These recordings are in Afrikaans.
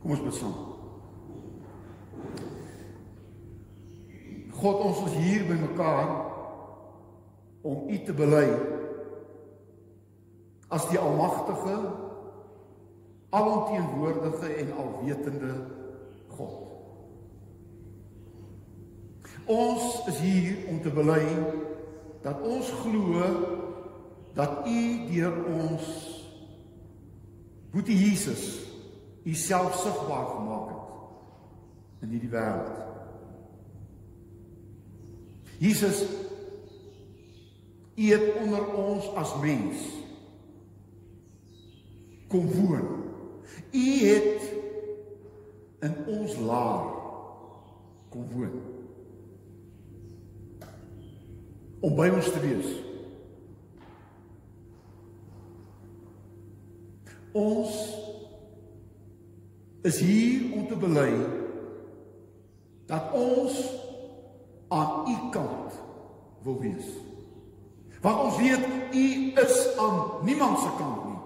Kom ons bid saam. God, ons is hier by mekaar om U te bely as die almagtige, alomteenwoordige en alwetende God. Ons is hier om te bely dat ons glo dat U deur ons Boetie Jesus U self sigbaar gemaak het in hierdie wêreld. Jesus U het onder ons as mens kom woon. U het in ons laar kom woon. om by ons te wees. Ons is hier om te bely dat ons aan u kant wil wees. Want ons weet u is aan niemand se kant nie.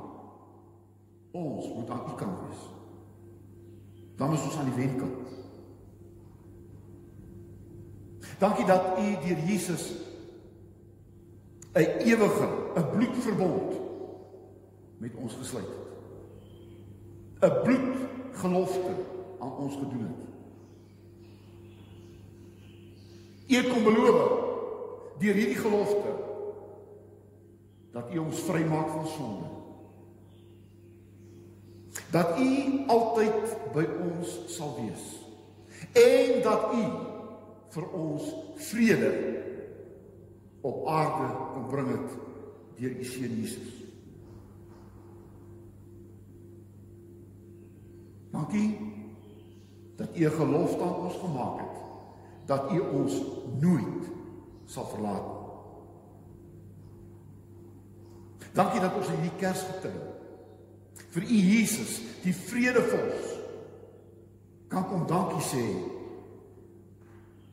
Ons moet aan u kant wees. Dan is ons aan die wenkant. Dankie dat u deur Jesus 'n ewige, 'n bloedverbond met ons gesluit het. 'n Bloedgelofte aan ons gedoen het. U kom beloof deur hierdie gelofte dat U ons vrymaak van sonde. Dat U altyd by ons sal wees. En dat U vir ons vrede op aarde kom bring het deur u seun Jesus. Dankie dat u 'n gelofte aan ons gemaak het dat u ons nooit sal verlaat nie. Dankie dat ons in hierdie Kersgetyd vir u Jesus, die vredevors kan kom dankie sê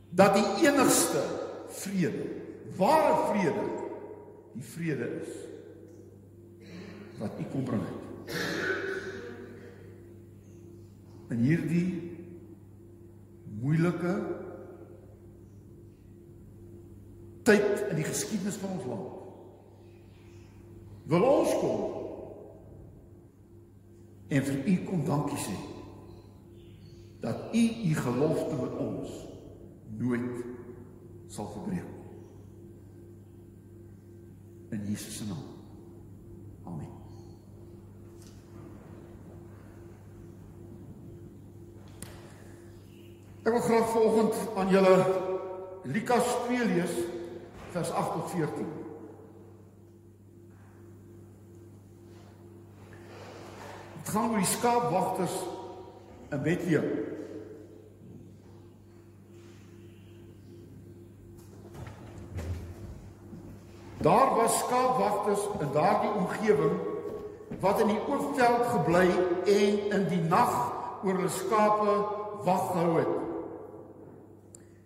dat die enigste vrede ware vrede die vrede is wat u kom bring het. In hierdie moeilike tyd in die geskiedenis van ons land wil ons kom en vir u kom dankie sê dat u u gelofte met ons nooit sal verbreek in Jesus se naam. Amen. Ek wil graag vanoggend aan julle Lukas 2 lees vers 8 tot 14. Dit gaan oor die skaapwagters in Bethlehem. Daar was skaapwagters in daardie omgewing wat in die oopveld gebly en in die nag oor hulle skape wag gehou het.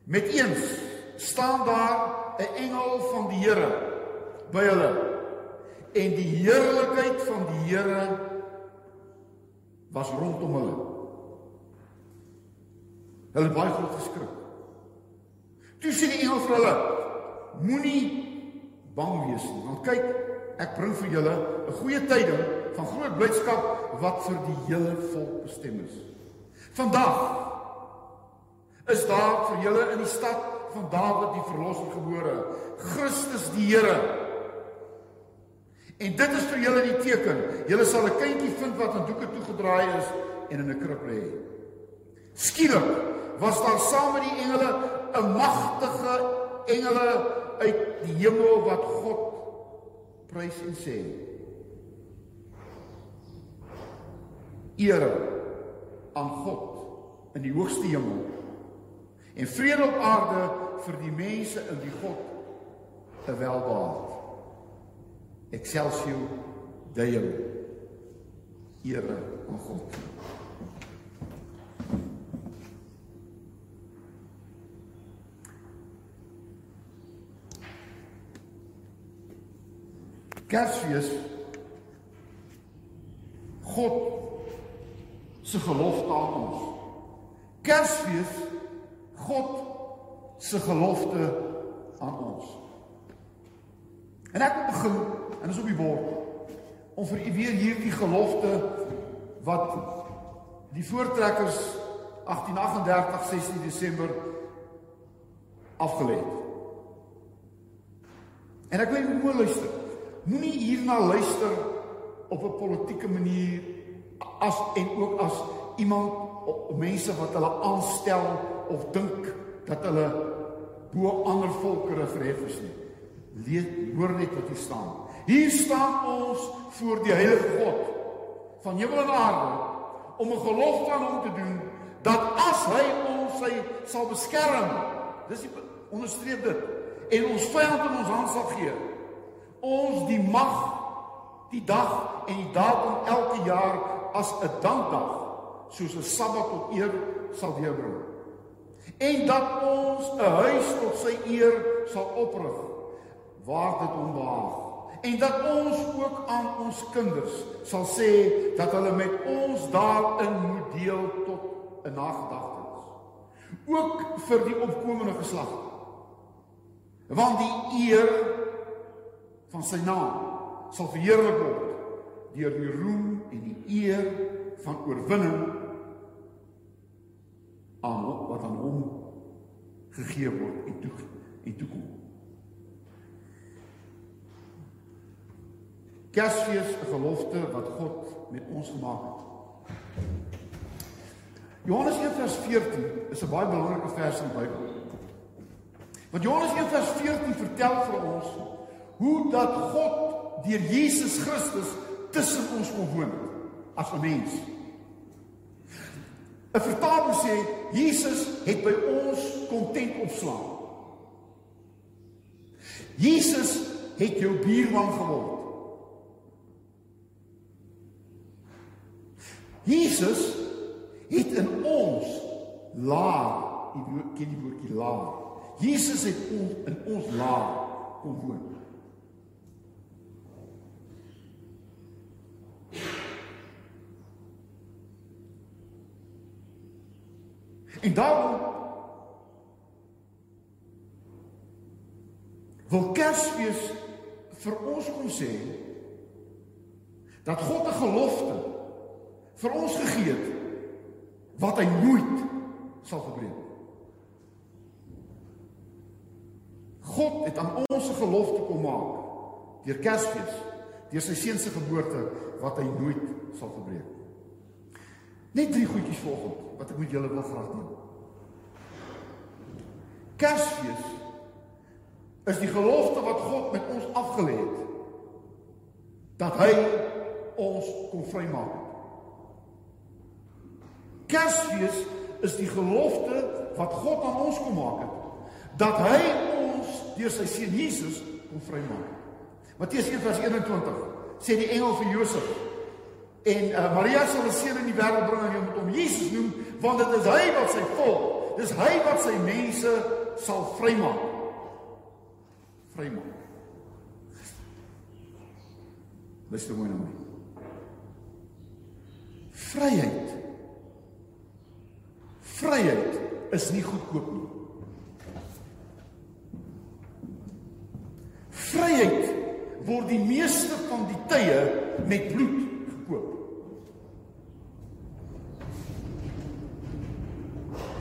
Met eens staan daar 'n engel van die Here by hulle en die heerlikheid van die Here was rondom hulle. Hulle baie groot geskrik. Toe sê die engel vir hulle: Moenie bang wees nie. Want kyk, ek bring vir julle 'n goeie tyding van groot blydskap wat vir die hele volk bestem is. Vandag is daar vir julle in die stad van Dawid die verlosser gebore, Christus die Here. En dit is vir julle die teken. Julle sal 'n kindjie vind wat in doeke toegedraai is en in 'n krib lê. Skielik was daar saam met die engele 'n magtige engele uit die hemel wat God prys en sê. Ere aan God in die hoogste hemel en vrede op aarde vir die mense in wie God te welbaar. Excelsior Deo. Ere aan God. Kersfees God se gelofte aan ons. Kersfees God se gelofte aan ons. En ek wil begin en dis op die bord om vir u weer hierdie gelofte wat die voortrekkers 1838 16 Desember afgelê het. En ek wil net mooi luister. Moenie hierna luister op 'n politieke manier as en ook as iemand of mense wat hulle aanstel of dink dat hulle bo ander volkere verhef is nie. Lees hoor net wat hier staan. Hier staan ons voor die heilige God van hemel en aarde om 'n gelofte aan hom te doen dat as hy ons sy sal beskerm. Dis die onderstreep dit en ons vyand in ons hand sal gee. Ons die mag die dag en die datum elke jaar as 'n dankdag soos 'n Sabbat tot eer sal deurbring. En dat ons 'n huis tot sy eer sal oprig waar dit hom behaag. En dat ons ook aan ons kinders sal sê dat hulle met ons daarin moet deel tot 'n nagedagtenis. Ook vir die opkomende geslag. Want die eer van sy naam sal verheerlik word deur die roem en die eer van oorwinning aan wat aan hom gegee word en toe en toe kom. Kersfees 'n gelofte wat God met ons gemaak het. Johannes 1:14 is 'n baie belangrike vers in die Bybel. Want Johannes 1:14 vertel vir ons hoe dat God deur Jesus Christus tussen ons kom woon as 'n mens. 'n Vertaling sê Jesus het by ons kom tent opslaan. Jesus het jou buurman geword. Jesus het in ons laar, jy ken die woordjie laar. Jesus het ons in ons laar kom woon. En daarom wil Kersfees vir ons kom sê dat God 'n gelofte vir ons gegee het wat hy nooit sal verbreek. God het aan ons 'n gelofte kom maak deur Kersfees, deur sy seun se geboorte wat hy nooit sal verbreek. Net drie goedjies volgens wat ek met julle wil graag doen. Kersfees is die gelofte wat God met ons afgelê het dat hy ons kon vrymaak. Kersfees is die gelofte wat God aan ons kom maak het dat hy ons deur sy seun Jesus kon vrymaak. Matteus 1:21 sê die engel vir Josef en uh, Maria sal 'n seun in die wêreld bring en hom met hom Jesus noem want dit is hy wat sy volk, dis hy wat sy mense sal vrymaak. Vrymaak. Luister mooi na my. Vryheid. Vryheid is nie goedkoop nie. Vryheid word die meeste van die tye met bloed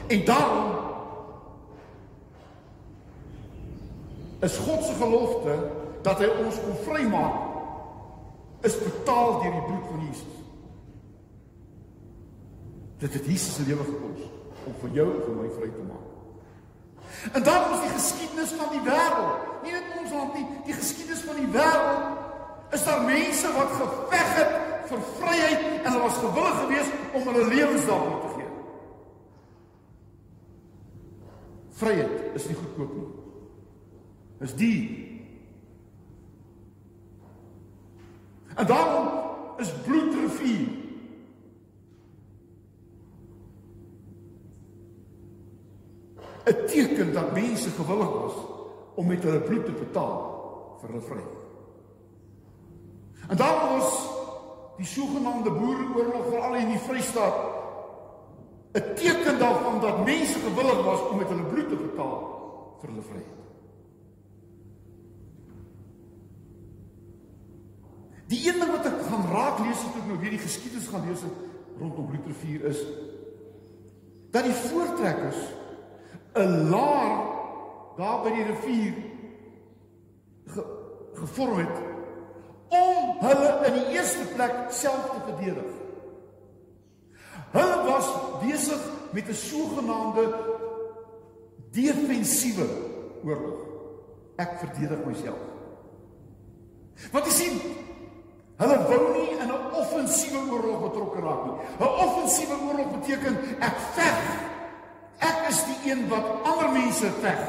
En daarom is God se gelofte dat hy ons kon vrymaak is betaal deur die bloed van Jesus. Dit het Jesus se lewe gekos om vir jou en vir my vry te maak. En dan is die geskiedenis van die wêreld, nie net ons land nie, die geskiedenis van die wêreld is daar mense wat geveg het vir vryheid en hulle was gewillig geweest om hulle lewens daarvoor te gee. Vryheid is nie goedkoop nie is die. En daarom is bloedrivier. Dit teken dat mense gewillig was om met hulle bloed te betaal vir hulle vryheid. En daarom was die sogenaamde boereoorlog veral in die Vrystaat 'n teken daarvan dat mense gewillig was om met hulle bloed te betaal vir hulle vryheid. Die een ding wat ek gaan raak lees as ek nou hierdie geskiedenis gaan lees rondom Bloedrivier is dat die voortrekkers 'n laar daar by die rivier ge, gevorm het om hulle in die eerste plek self te verdedig. Hulle was besig met 'n sogenaamde defensiewe oorlog. Ek verdedig myself. Wat jy sien, hulle wou nie in 'n offensiewe oorlog betrokke raak nie. 'n Offensiewe oorlog beteken ek veg. Ek is die een wat ander mense veg.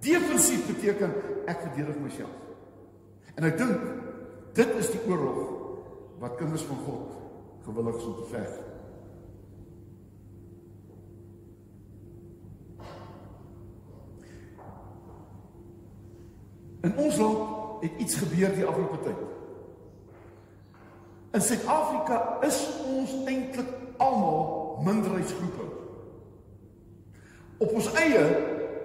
Defensief beteken ek verdedig myself. En ek dink dit is die oorlog wat kinders van God gewillig is om te veg. In ons land het iets gebeur die afgelope tyd. In Suid-Afrika is ons eintlik almal minderheidsgroepe. Op ons eie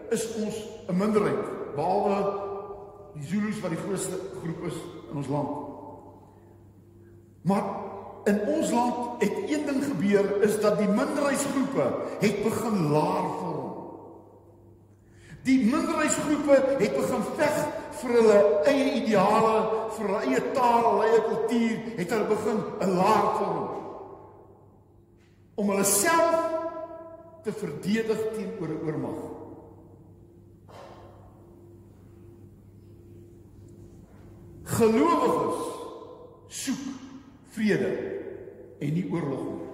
is ons 'n minderheid behalwe die Zulus wat die grootste groep is in ons land. Maar in ons land het een ding gebeur is dat die minderheidsgroepe het begin laar vorm. Die minderheidsgroepe het begin veg vir hulle eie ideale, vir hulle eie taal, hulle eie kultuur, het hulle begin 'n laar vorm. Om hulle self te verdedig teenoor 'n oormag. Gelowiges soek vrede en nie oorlog nie.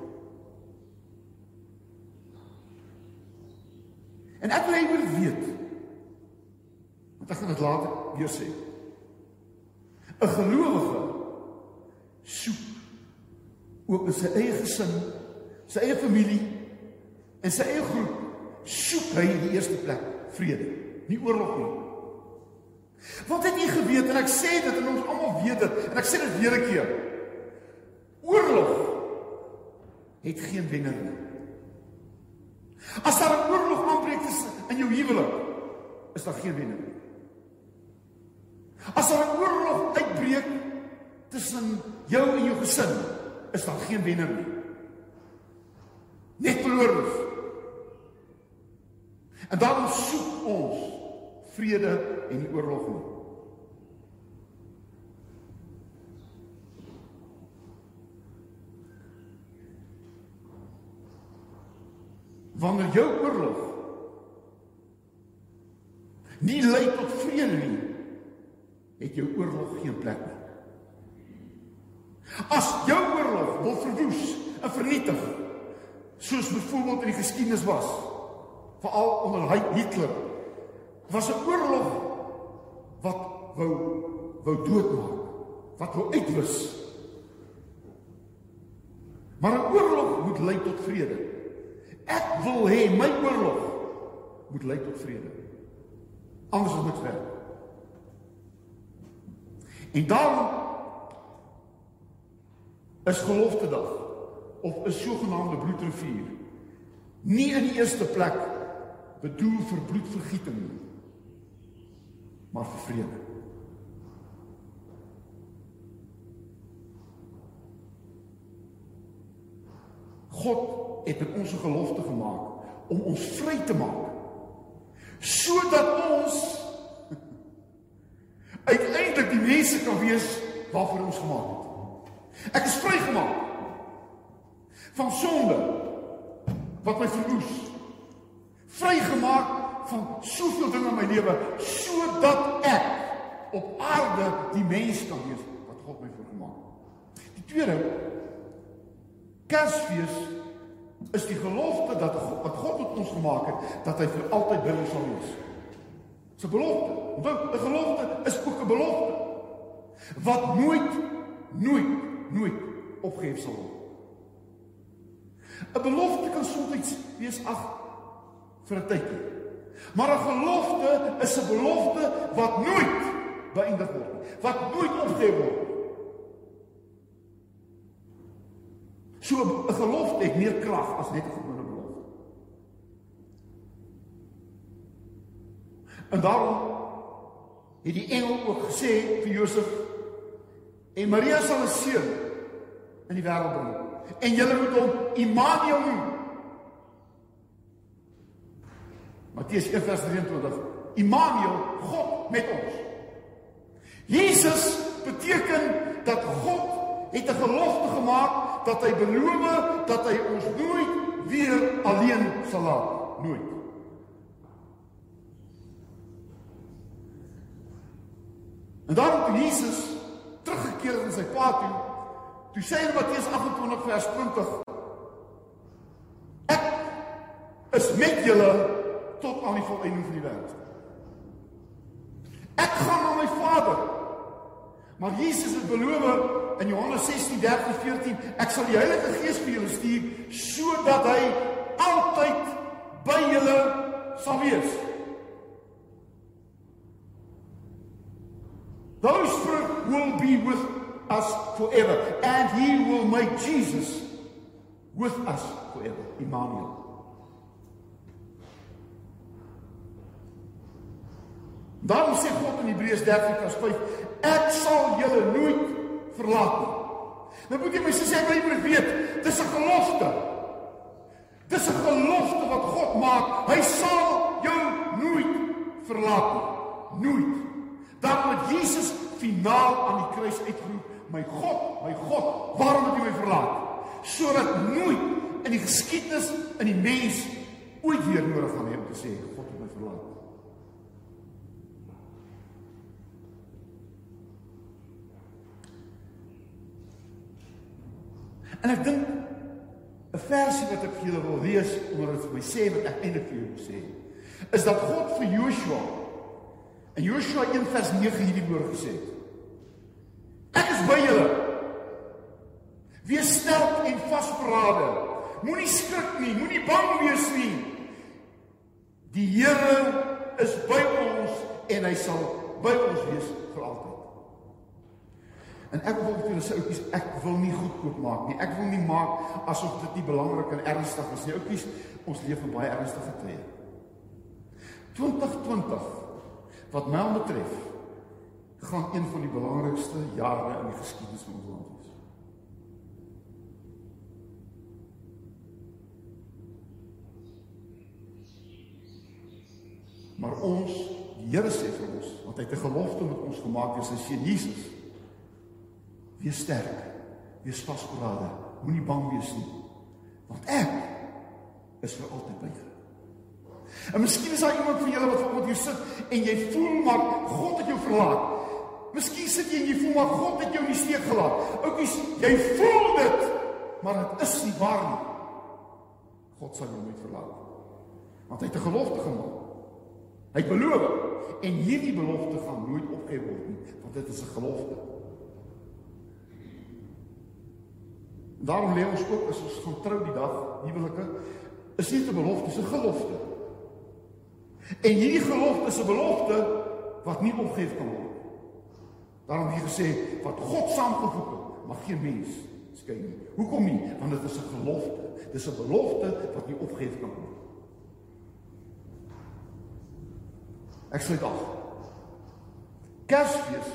En ek wil hê jy moet weet ek gaan dit later weer sê. 'n Gelowige soek ook in sy eie gesin, sy eie familie en sy eie groep soek hy in die eerste plek vrede, nie oorlog nie. Wat het jy geweet en ek sê dit en ons almal weet dit en ek sê dit weer 'n keer. Oorlog het geen wenner nie. As daar 'n oorlog aanbreek in jou huwelik, is daar geen wenner nie. As daar 'n oorlog uitbreek tussen jou en jou gesin, is daar geen wenner nie. Net verloorders. En daarom soek ons vrede en nie oorlog nie. Wanneer jou oorlog nie lei tot vrede nie, het jou oorlog geen plek nie. As jou oorlog wil verwoes en vernietig, soos byvoorbeeld in die geskiedenis was, veral onder Hitler was 'n oorlog wat wou wou doodmaak, wat wou uitwis. Maar 'n oorlog moet lei tot vrede. Ek wil hê my oorlog moet lei tot vrede. Anders is dit werk. En dan is gelofte dag of 'n sogenaamde bloedrivier nie in die eerste plek bedoel vir bloedvergieting maar vir vrede. God het in ons 'n gelofte gemaak om ons vry te maak sodat ons uiteindelik die mense kan wees waarvoor ons gemaak het. Ek is vrygemaak van sonde wat my verwoes. Vrygemaak van soveel dinge in my lewe sodat ek op aarde die mens kan wees wat God my voorgemaak het. Die tweede Kersfees is die gelofte dat God, wat God met ons gemaak het dat hy vir altyd by ons sal wees. 'n belofte. Onthou, 'n gelofte is ook 'n belofte wat nooit nooit nooit opgehef sal word. 'n Belofte kan soms wees ag vir 'n tydjie. Maar 'n gelofte is 'n belofte wat nooit beëindig word nie, wat nooit opgegee word. So 'n gelofte het meer krag as net 'n gewone En daarom het die engel ook gesê vir Josef en Maria sal 'n seun in die wêreld bring. En julle moet hom Immanuel noem. Matteus 1:23. Immanuel, God met ons. Jesus beteken dat God het 'n gelofte gemaak dat hy beloof dat hy ons nooit weer alleen sal laat, nooit. En dan toe Jesus teruggekeer het in sy pa toe, toe sê hy in Matteus 28 vers 20: Ek is met julle tot aan die volëinding van die wêreld. Ek gaan na my Vader. Maar Jesus het beloof in Johannes 16:13-14, ek sal die Heilige Gees vir julle stuur sodat hy altyd by julle sal wees. Those Spirit will be with us forever and he will make Jesus with us forever. Immanuel. Daarom sê God in Hebreërs 13:5, ek sal julle nooit verlaat nie. Nou moet jy my sê jy moet weet, dis 'n gelofte. Dis 'n gelofte wat God maak. Hy sal jou nooit verlaat nie. Nooit. Dan moet Jesus finaal aan die kruis uitgeroep, my God, my God, waarom het U my verlaat? Sodat nooit in die geskiedenis in die mens ooit weer nodig gaan hê om te sê God het my verlaat. En ek dink 'n versie wat ek vir julle wil lees omdat dit vir my sê wat ek eintlik vir julle sê, is dat God vir Joshua in Joshua 1:9 hierdie woord gesê het. Ek is by julle. Wees sterk en vasberade. Moenie skrik nie, moenie bang wees nie. Die Here is by ons en hy sal by ons wees vir altyd. En ek wil vir julle sê ouppies, ek wil nie goedkoop maak nie. Ek wil nie maak asof dit nie belangrik en ernstig is nie. Ouppies, ons leef in baie ernstige tye. 2020 wat my betref, gaan een van die belangrikste jare in die geskiedenis van ons land wees. Maar ons, die Here sê vir ons, want hy het 'n gelofte met ons gemaak deur sy seun Jesus. Wees sterk. Wees vasberade. Moenie bang wees nie. Want ek is vir altyd by jou. En miskien is daar iemand van julle wat vanoggend hier sit en jy voel maar God het jou verlaat. Miskien sit jy en jy voel maar God het jou in die steek gelaat. Oukies, jy voel dit, maar dit is nie waar nie. God sal jou nooit verlaat nie. Want hy het 'n gelofte gemaak. Hy het beloof en hierdie belofte gaan nooit opgehef word nie, want dit is 'n gelofte. Daarom lê ons ook as ons gaan trou die dag, huwelike, is nie 'n belofte, dis 'n gelofte. En hierdie gelofte is 'n belofte wat nie opgehef kan word. Daarom hier gesê wat God saamgevoeg het, mag geen mens skei nie. Hoekom nie? Want dit is 'n gelofte. Dis 'n belofte wat nie opgehef kan word. Ek sluit af. Kersfees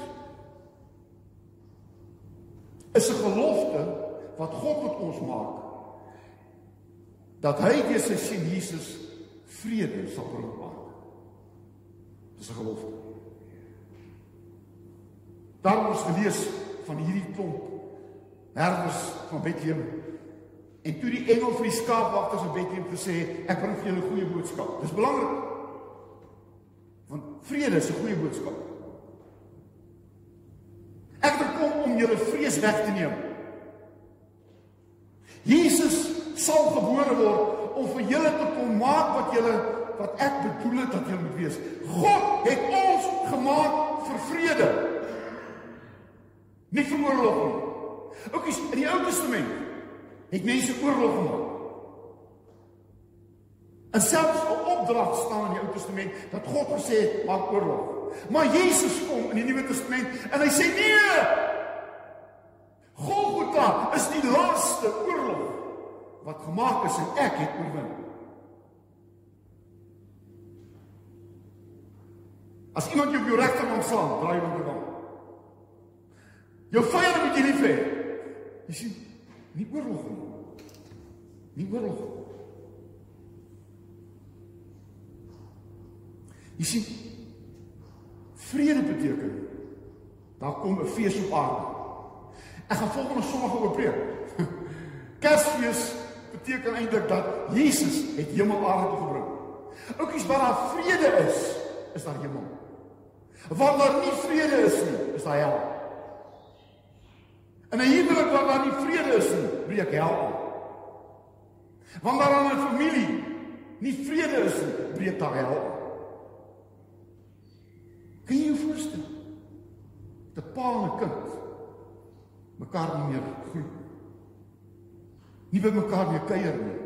is 'n gelofte wat God met ons maak dat hy deur sy seun Jesus vrede sal bring maak. Dis 'n gelofte. Daarom ons gelees van hierdie klomp herders van Bethlehem en toe die engel vir die skaapwagters in Bethlehem gesê ek bring vir julle goeie boodskap. Dis belangrik. Want vrede is 'n goeie boodskap. Ek het gekom om julle vrees weg te neem. Jesus sal gebore word om vir julle te kom maak wat julle wat ek bedoel het dat julle moet wees. God het ons gemaak vir vrede. Nie vir oorlog nie. Ook is in die Ou Testament het mense oorlog gemaak. En selfs 'n opdrag staan in die Ou Testament dat God gesê het maak oorlog. Maar Jesus kom in die Nuwe Testament en hy sê nee. Golgotha is die laaste oorlog wat gemaak is en ek het oorwin. As iemand jou op jou regterkant slaan, draai hom om. Jou vyand moet jy lief hê. Jy sien, nie oorlog nie. Nie oorlog. Jy sien, vrede beteken daar kom 'n fees op aarde. Ek gaan volgende Sondag oor preek. Kersfees beteken eintlik dat Jesus het hemel aarde gebring. Oukies, waar daar vrede is, is daar hemel. Waar daar nie vrede is nie, is daar hel. En 'n huwelik waar daar nie vrede is nie, breek hel aan. Wanneer daar 'n familie nie vrede is nie, breek daar hel aan. Kan jy jou voorstel? 'n Pa en 'n kind mekaar nie meer groet. Nie by mekaar meer kuier nie.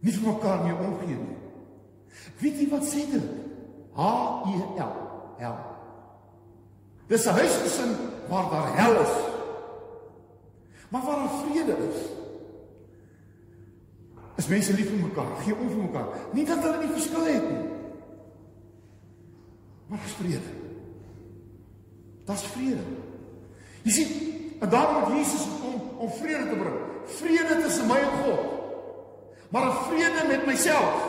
Nie vir mekaar meer omgee nie. Weet jy wat sê dit? H E L. Hel. Dis 'n huisgesin waar daar hel is. Maar waar daar vrede is. Is mense lief vir mekaar, gee om vir mekaar. Nie dat hulle nie verskil het nie. Maar daar's vrede. Daar's vrede. Jy sien, en daarom het Jesus gekom om vrede te bring. Vrede tussen my en God. Maar 'n vrede met myself.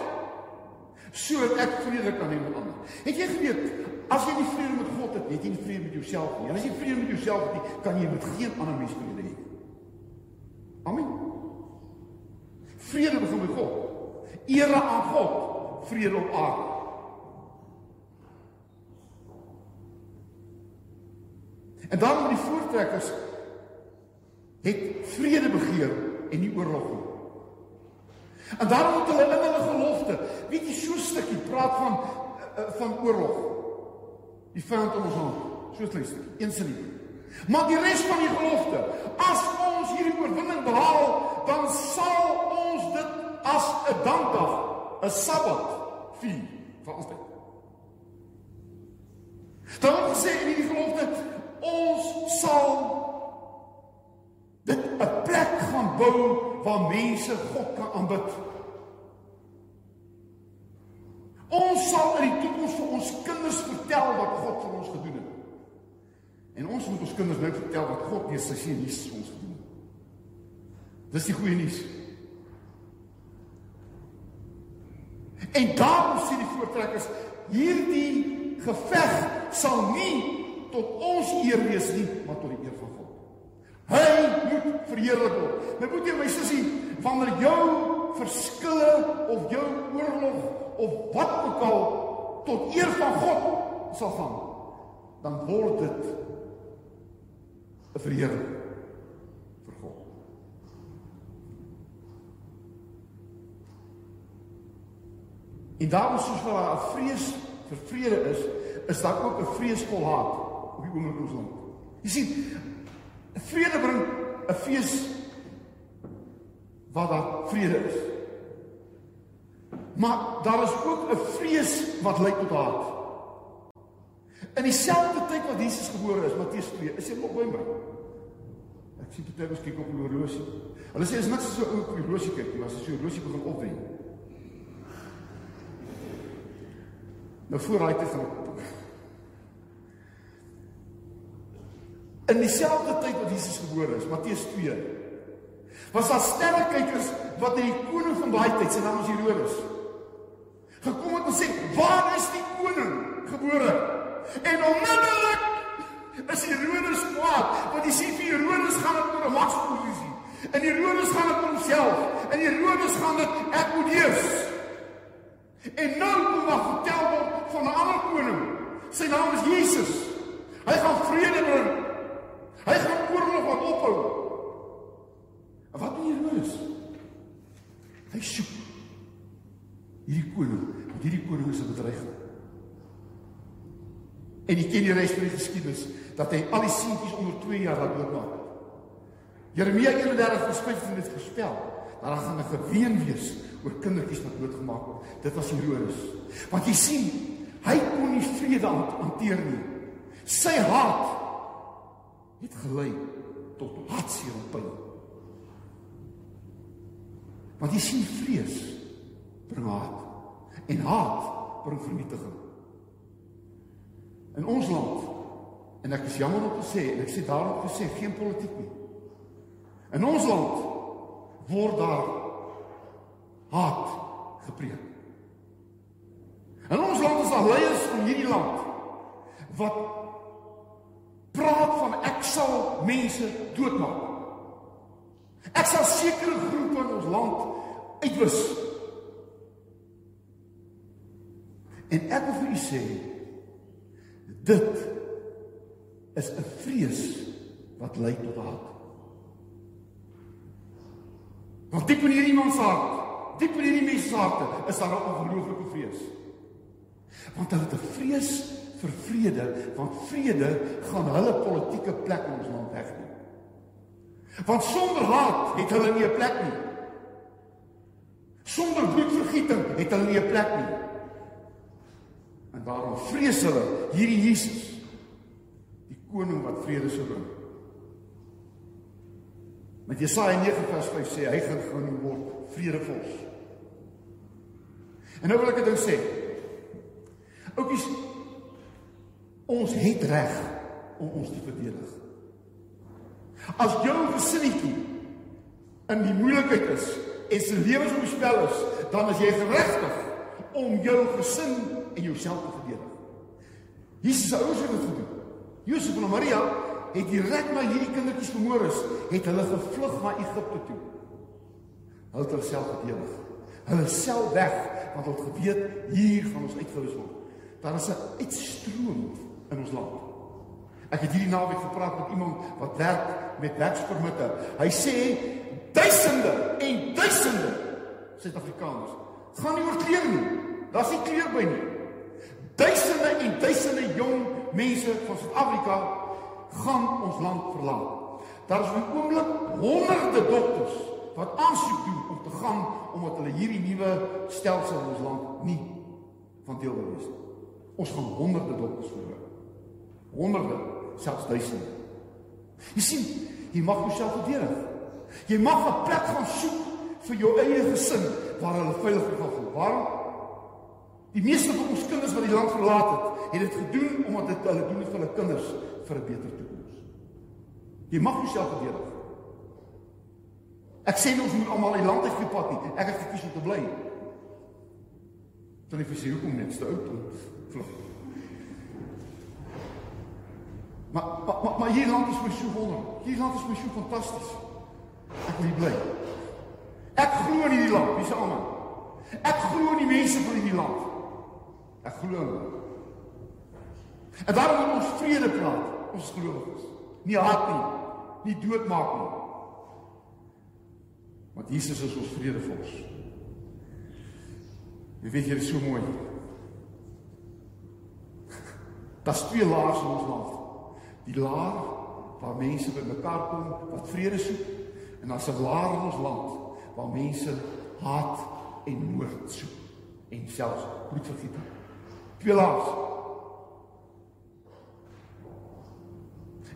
Sodat ek vrede kan hê met ander. Het jy geweet as jy nie vrede met God het, het jy nie vrede met jouself nie. En as jy vrede met jouself het, kan jy met geen ander mens vrede hê. Amen. Vrede begin by God. Ere aan God, vrede op aarde. En dan met die voortrekkers het vrede begeer en nie oorlog nie. En daarom moet hulle in hulle gelofte, weet jy so 'n stukkie praat van eh, van oorlog. Die vyand in ons hand, so 'n klein stukkie, een sin nie. Maar die res van die gelofte, as ons hierdie oorwinning behaal, dan sal ons dit as 'n dankdag, 'n Sabbat vier vir altyd. Dan sê in die gelofte, ons sal dit 'n plek gaan bou waar mense God kan aanbid. Ons sal in die toekoms vir ons kinders vertel wat God vir ons gedoen het. En ons moet ons kinders nou vertel wat God deur sy seun Jesus vir ons gedoen het. Dis die goeie nuus. En daarom sê die voortrekkers hierdie geveg sal nie tot ons eer wees nie, maar tot die eer van God. Hy moet verheerlik word. My broer en my sussie, wanneer jou verskille of jou oorlog of wat ook al tot eer van God sal gaan, dan word dit 'n verheerlik vir God. En daarom soos wat daar 'n vrees vir vrede is, is daar ook 'n vreesvol haat op die oomblik ons land. Jy sien, vrede bring 'n fees waar daar vrede is. Maar daar is ook 'n vrees wat lei tot haat. In dieselfde tyd wat Jesus gebore is, Matteus 2, is hy nog by my. Ek sien dit ons kyk op die horlosie. Hulle sê is niks so ou op die horlosie kyk nie, as jy so 'n horlosie begin opwen. Nou voor hy te van In dieselfde tyd wat Jesus gebore is, Matteus 2. Was daar sterrekykers wat na die koning van daai tyd, sy naam is Herodes, gekom het en sê, "Waar is die koning gebore?" En onmiddellik is Herodes kwaad, want hy sien vir Herodes gaan dit oor 'n magsposisie. En Herodes gaan dit om homself. En Herodes gaan dit ek moet heers. En nou kom daar vertel word van 'n ander koning. Sy naam is Jesus. Hy gaan vrede bring. Hy gaan oorlog wat ophou. En wat doen Herodes? Hy soek hierdie koning. Hierdie koning is 'n bedreiging. En jy ken die res van die geskiedenis dat hy al die seentjies onder 2 jaar laat doodmaak. Jeremia 31 vers 15 het gespel dat daar gaan 'n geween wees oor kindertjies wat doodgemaak word. Dit was Herodes. Want jy sien, hy kon nie vrede hanteer nie. Sy hart het gelei tot hartseer en pyn. Want jy sien vrees bring haat en haat bring vernietiging. In ons land en ek is jammer om te sê en ek sê daarop gesê geen politiek nie. In ons land word daar haat gepreek. In ons land is daar leiers van hierdie land wat praat van ek sal mense doodmaak. Ek sal sekere groepe in ons land uitwis. En ek wil vir u sê dit is 'n vrees wat lei tot haat. Want diep in hierdie mens hart, diep in hierdie mens se harte, is daar 'n ongelooflike vrees. Want hulle het 'n vrees vir vrede, want vrede gaan hulle politieke plek in ons land wegneem. Want sonder haat het hulle nie 'n plek nie. Sonder bloedvergieting het hulle nie 'n plek nie. En daarom vrees hulle hierdie Jesus, die koning wat vrede sou bring. Met Jesaja 9:5 sê hy gaan gaan word vredevol. En nou wil ek dit nou sê. Oukies, ons het reg om ons te verdedig. As jou gesinnetjie in die moeilikheid is en sy lewensvoorspel is, dan is jy geregtig om jou gesin en jouself te verdedig. Jesus se ouers het dit gedoen. Josef en Maria het direk na hierdie kindertjies vermoor is, het hulle gevlug na Egipte toe. Hulle het hulself verdedig. Hulle self weg want hulle het geweet hier gaan ons uitgewis word. Daar is 'n uitstroom in ons land. Ek het hierdie naweek gepraat met iemand wat werk met werkspermitte. Hy sê duisende en duisende Suid-Afrikaners gaan nie oor klere nie. Daar's nie kleur by nie. Duisende en duisende jong mense van Suid-Afrika gaan ons land verlaat. Daar is op die oomblik honderde dokters wat aansoek doen om te gaan omdat hulle hierdie nuwe stelsel in ons land nie van deel wil wees nie. Ons gaan honderde dokters verloor. Honderde selfs duisende. Jy sien, jy mag jouself verdedig. Jy mag 'n plek gaan soek vir jou eie gesin waar hulle veilig kan voel. Waarom? Die meeste van ons kinders wat die land verlaat het, het dit gedoen omdat dit hulle doen vir hulle kinders vir 'n beter toekoms. Jy mag jouself verdedig. Ek sê nie ons moet almal die land uitgepat nie. Ek het gekies om te bly. Dan is jy hoekom net oud om vlug. Maar, maar maar hier land is my so wonder. Hier land is my so fantasties. Ek wil hier bly. Ek glo in hierdie land, se almal. Ek glo in die mense van hierdie land. Ek glo. En daarom moet ons vrede praat, ons gelowiges. Nie haat nie, nie doodmaak nie. Want Jesus is ons vredevors. Jy weet jy is so mooi. Daar's twee laars in ons land. Die laar waar mense bymekaar kom wat vrede soek en daar's 'n laar in ons land waar mense haat en moord soek en selfs bloedvergieting. Twee laars.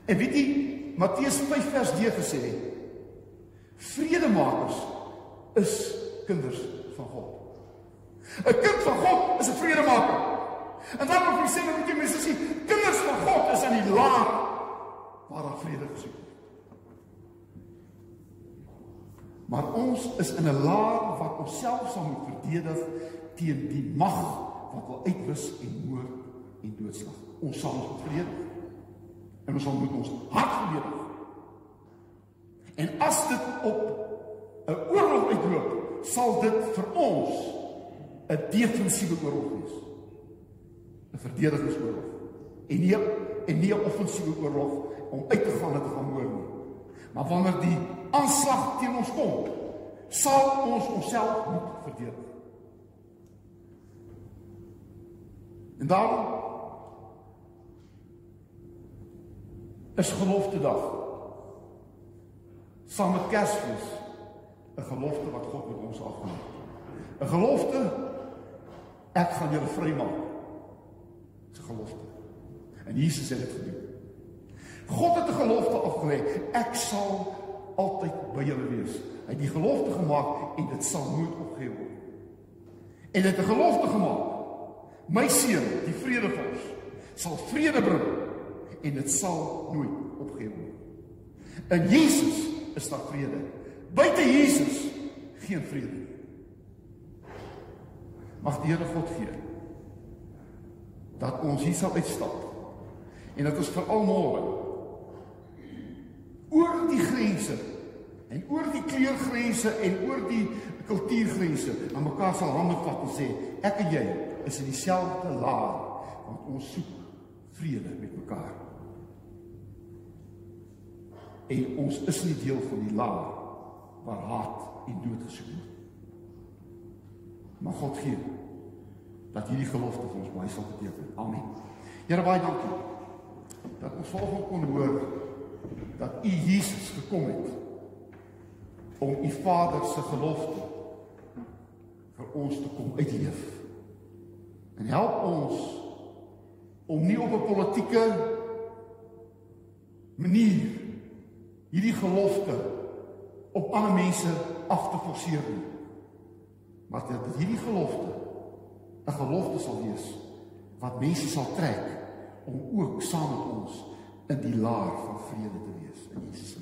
En weet jy Matteus 5 vers 2 gesê vredemakers is kinders van God. 'n Kind van God is 'n vredemaker. En dan moet jy sê dat jy mense sien, kinders van God is in die laag waar daar vrede gesoek word. Maar ons is in 'n laag wat onsself sal moet verdedig teen die mag wat wil uitwis en moord en doodslag. Ons sal ons verdedig. En ons sal moet ons hart verdedig. En as dit op 'n oorlog uitloop, sal dit vir ons 'n defensiewe oorlog wees. 'n verdedigingsoorlog en nie en nie 'n offensiewe oorlog om uit te gaan en te gaan moord nie. Maar wanneer die aanslag teen ons kom, sal ons onsself moet verdedig. En daarom is gelofte dag saam met Kersfees 'n gelofte wat God met ons afgemaak het. 'n Gelofte ek gaan julle vrymaak se gelofte. En Jesus het dit gedoen. God het 'n gelofte afgelê. Ek sal altyd by julle wees. Hy het die gelofte gemaak en dit sal nooit opgehou word. En hy het 'n gelofte gemaak. My seun, die vredevors, sal vrede bring en dit sal nooit opgehou word. In Jesus is daar vrede. Buite Jesus geen vrede nie. Mag die Here God gee dat ons hier sal uitstap en dat ons vir almal oor die grense en oor die kleurgrense en oor die kultuurgrense aan mekaar sal hande vat en sê ek en jy is in dieselfde laar want ons soek vrede met mekaar. En ons is nie deel van die laar waar haat en dood gesoek word. Maar God gee dat hierdie gelofte vir ons baie sal beteken. Amen. Here baie dankie dat ons volgens kon hoor dat U Jesus gekom het om U Vader se gelofte vir ons te kom uitleef. En help ons om nie op 'n politieke manier hierdie gelofte op ander mense af te forceer nie. Maar dat hierdie gelofte 'n gelofte sal wees wat mense sal trek om ook saam met ons in die laar van vrede te wees in Jesus.